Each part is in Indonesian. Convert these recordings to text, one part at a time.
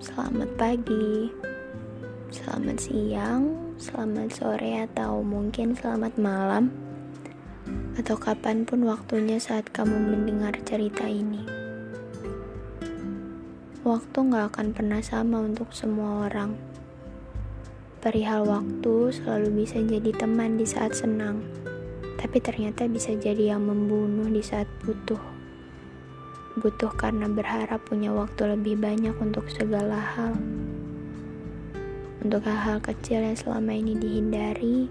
Selamat pagi, selamat siang, selamat sore, atau mungkin selamat malam, atau kapan pun waktunya saat kamu mendengar cerita ini. Waktu gak akan pernah sama untuk semua orang. Perihal waktu selalu bisa jadi teman di saat senang, tapi ternyata bisa jadi yang membunuh di saat butuh butuh karena berharap punya waktu lebih banyak untuk segala hal. Untuk hal-hal kecil yang selama ini dihindari,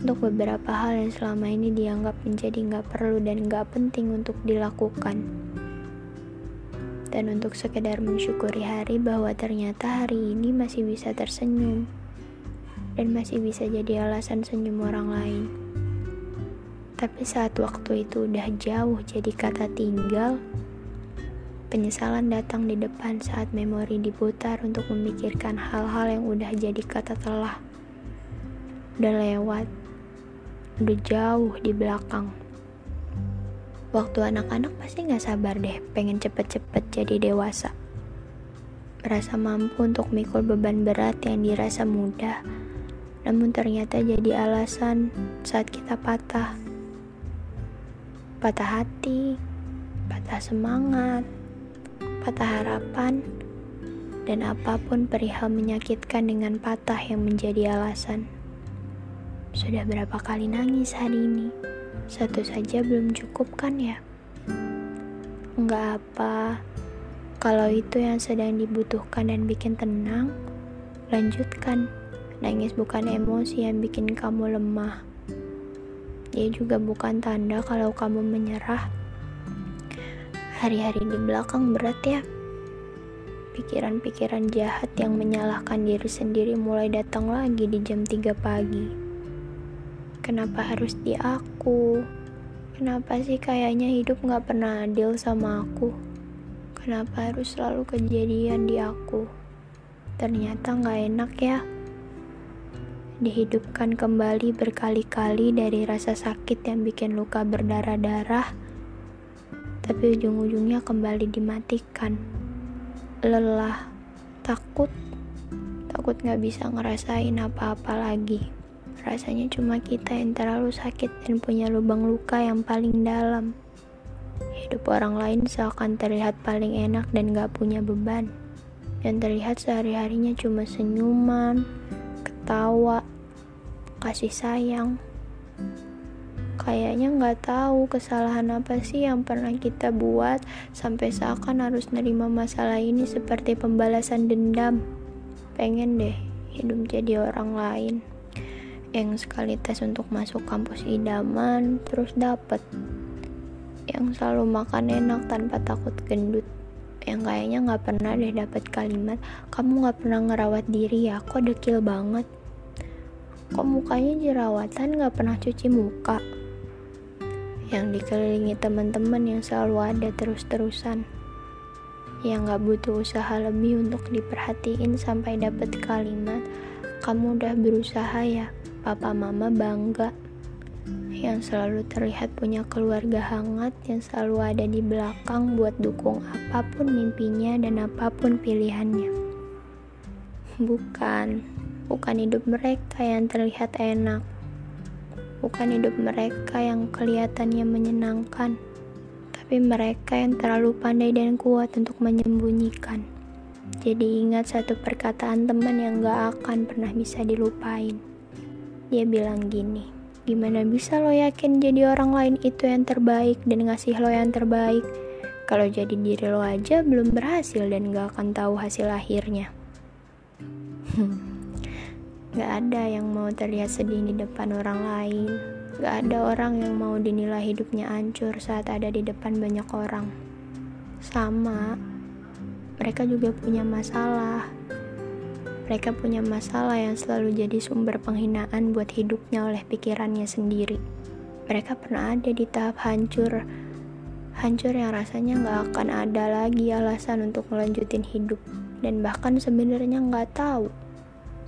untuk beberapa hal yang selama ini dianggap menjadi nggak perlu dan nggak penting untuk dilakukan. Dan untuk sekedar mensyukuri hari bahwa ternyata hari ini masih bisa tersenyum dan masih bisa jadi alasan senyum orang lain. Tapi saat waktu itu udah jauh jadi kata tinggal, penyesalan datang di depan saat memori diputar untuk memikirkan hal-hal yang udah jadi kata telah. Udah lewat, udah jauh di belakang. Waktu anak-anak pasti gak sabar deh pengen cepet-cepet jadi dewasa. Merasa mampu untuk mikul beban berat yang dirasa mudah, namun ternyata jadi alasan saat kita patah patah hati, patah semangat, patah harapan, dan apa pun perihal menyakitkan dengan patah yang menjadi alasan. Sudah berapa kali nangis hari ini? Satu saja belum cukup kan ya? Enggak apa, kalau itu yang sedang dibutuhkan dan bikin tenang, lanjutkan. Nangis bukan emosi yang bikin kamu lemah dia juga bukan tanda kalau kamu menyerah. Hari-hari di belakang berat ya. Pikiran-pikiran jahat yang menyalahkan diri sendiri mulai datang lagi di jam 3 pagi. Kenapa harus di aku? Kenapa sih kayaknya hidup gak pernah adil sama aku? Kenapa harus selalu kejadian di aku? Ternyata gak enak ya dihidupkan kembali berkali-kali dari rasa sakit yang bikin luka berdarah-darah, tapi ujung-ujungnya kembali dimatikan. Lelah, takut, takut gak bisa ngerasain apa-apa lagi. Rasanya cuma kita yang terlalu sakit dan punya lubang luka yang paling dalam. Hidup orang lain seakan terlihat paling enak dan gak punya beban. Yang terlihat sehari-harinya cuma senyuman, ketawa, kasih sayang. Kayaknya nggak tahu kesalahan apa sih yang pernah kita buat sampai seakan harus nerima masalah ini seperti pembalasan dendam. Pengen deh hidup jadi orang lain yang sekali tes untuk masuk kampus idaman terus dapet yang selalu makan enak tanpa takut gendut yang kayaknya nggak pernah deh dapet kalimat kamu nggak pernah ngerawat diri ya kok dekil banget kok mukanya jerawatan gak pernah cuci muka? Yang dikelilingi teman-teman yang selalu ada terus-terusan. Yang gak butuh usaha lebih untuk diperhatiin sampai dapat kalimat kamu udah berusaha ya? Papa mama bangga. Yang selalu terlihat punya keluarga hangat yang selalu ada di belakang buat dukung apa pun mimpinya dan apa pun pilihannya. Bukan bukan hidup mereka yang terlihat enak, bukan hidup mereka yang kelihatannya menyenangkan, tapi mereka yang terlalu pandai dan kuat untuk menyembunyikan. Jadi ingat satu perkataan teman yang gak akan pernah bisa dilupain. Dia bilang gini, gimana bisa lo yakin jadi orang lain itu yang terbaik dan ngasih lo yang terbaik? Kalau jadi diri lo aja belum berhasil dan gak akan tahu hasil akhirnya. Gak ada yang mau terlihat sedih di depan orang lain. Gak ada orang yang mau dinilai hidupnya hancur saat ada di depan banyak orang. Sama, mereka juga punya masalah. Mereka punya masalah yang selalu jadi sumber penghinaan buat hidupnya oleh pikirannya sendiri. Mereka pernah ada di tahap hancur, hancur yang rasanya gak akan ada lagi alasan untuk melanjutin hidup, dan bahkan sebenarnya gak tahu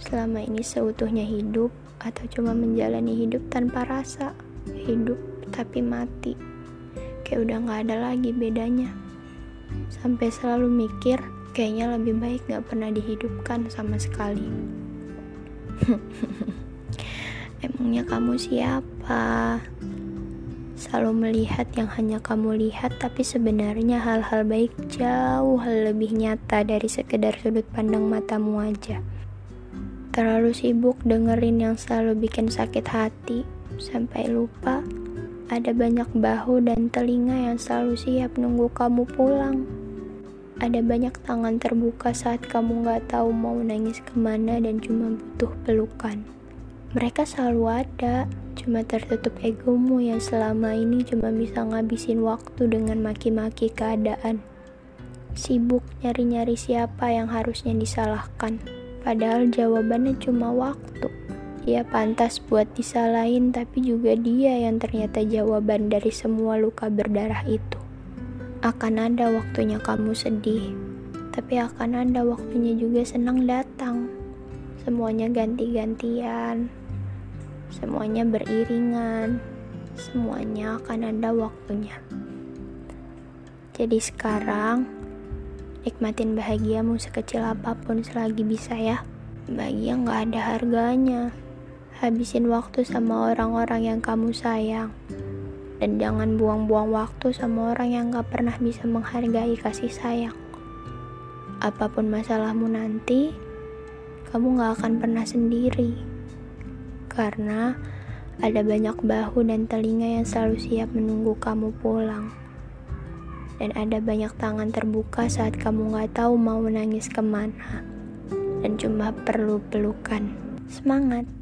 selama ini seutuhnya hidup atau cuma menjalani hidup tanpa rasa hidup tapi mati kayak udah gak ada lagi bedanya sampai selalu mikir kayaknya lebih baik gak pernah dihidupkan sama sekali. Emangnya kamu siapa? Selalu melihat yang hanya kamu lihat, tapi sebenarnya hal-hal baik jauh lebih nyata dari sekedar sudut pandang matamu aja. Terlalu sibuk dengerin yang selalu bikin sakit hati, sampai lupa ada banyak bahu dan telinga yang selalu siap nunggu kamu pulang. Ada banyak tangan terbuka saat kamu gak tahu mau nangis ke mana dan cuma butuh pelukan. Mereka selalu ada, cuma tertutup egomu yang selama ini cuma bisa ngabisin waktu dengan maki-maki keadaan. Sibuk nyari-nyari siapa yang harusnya disalahkan, padahal jawabannya cuma waktu. Ia pantas buat disalahin, tapi juga dia yang ternyata jawaban dari semua luka berdarah itu. Akan ada waktunya kamu sedih, tapi akan ada waktunya juga senang datang. Semuanya ganti-gantian, semuanya beriringan, semuanya akan ada waktunya. Jadi sekarang, nikmatin bahagiamu sekecil apa pun selagi bisa ya. Bahagia nggak ada harganya. Habisin waktu sama orang-orang yang kamu sayang. Dan jangan buang-buang waktu sama orang yang gak pernah bisa menghargai kasih sayang. Apa pun masalahmu nanti, kamu gak akan pernah sendiri karena ada banyak bahu dan telinga yang selalu siap menunggu kamu pulang. Dan ada banyak tangan terbuka saat kamu gak tahu mau menangis ke mana. Dan cuma perlu pelukan. Semangat!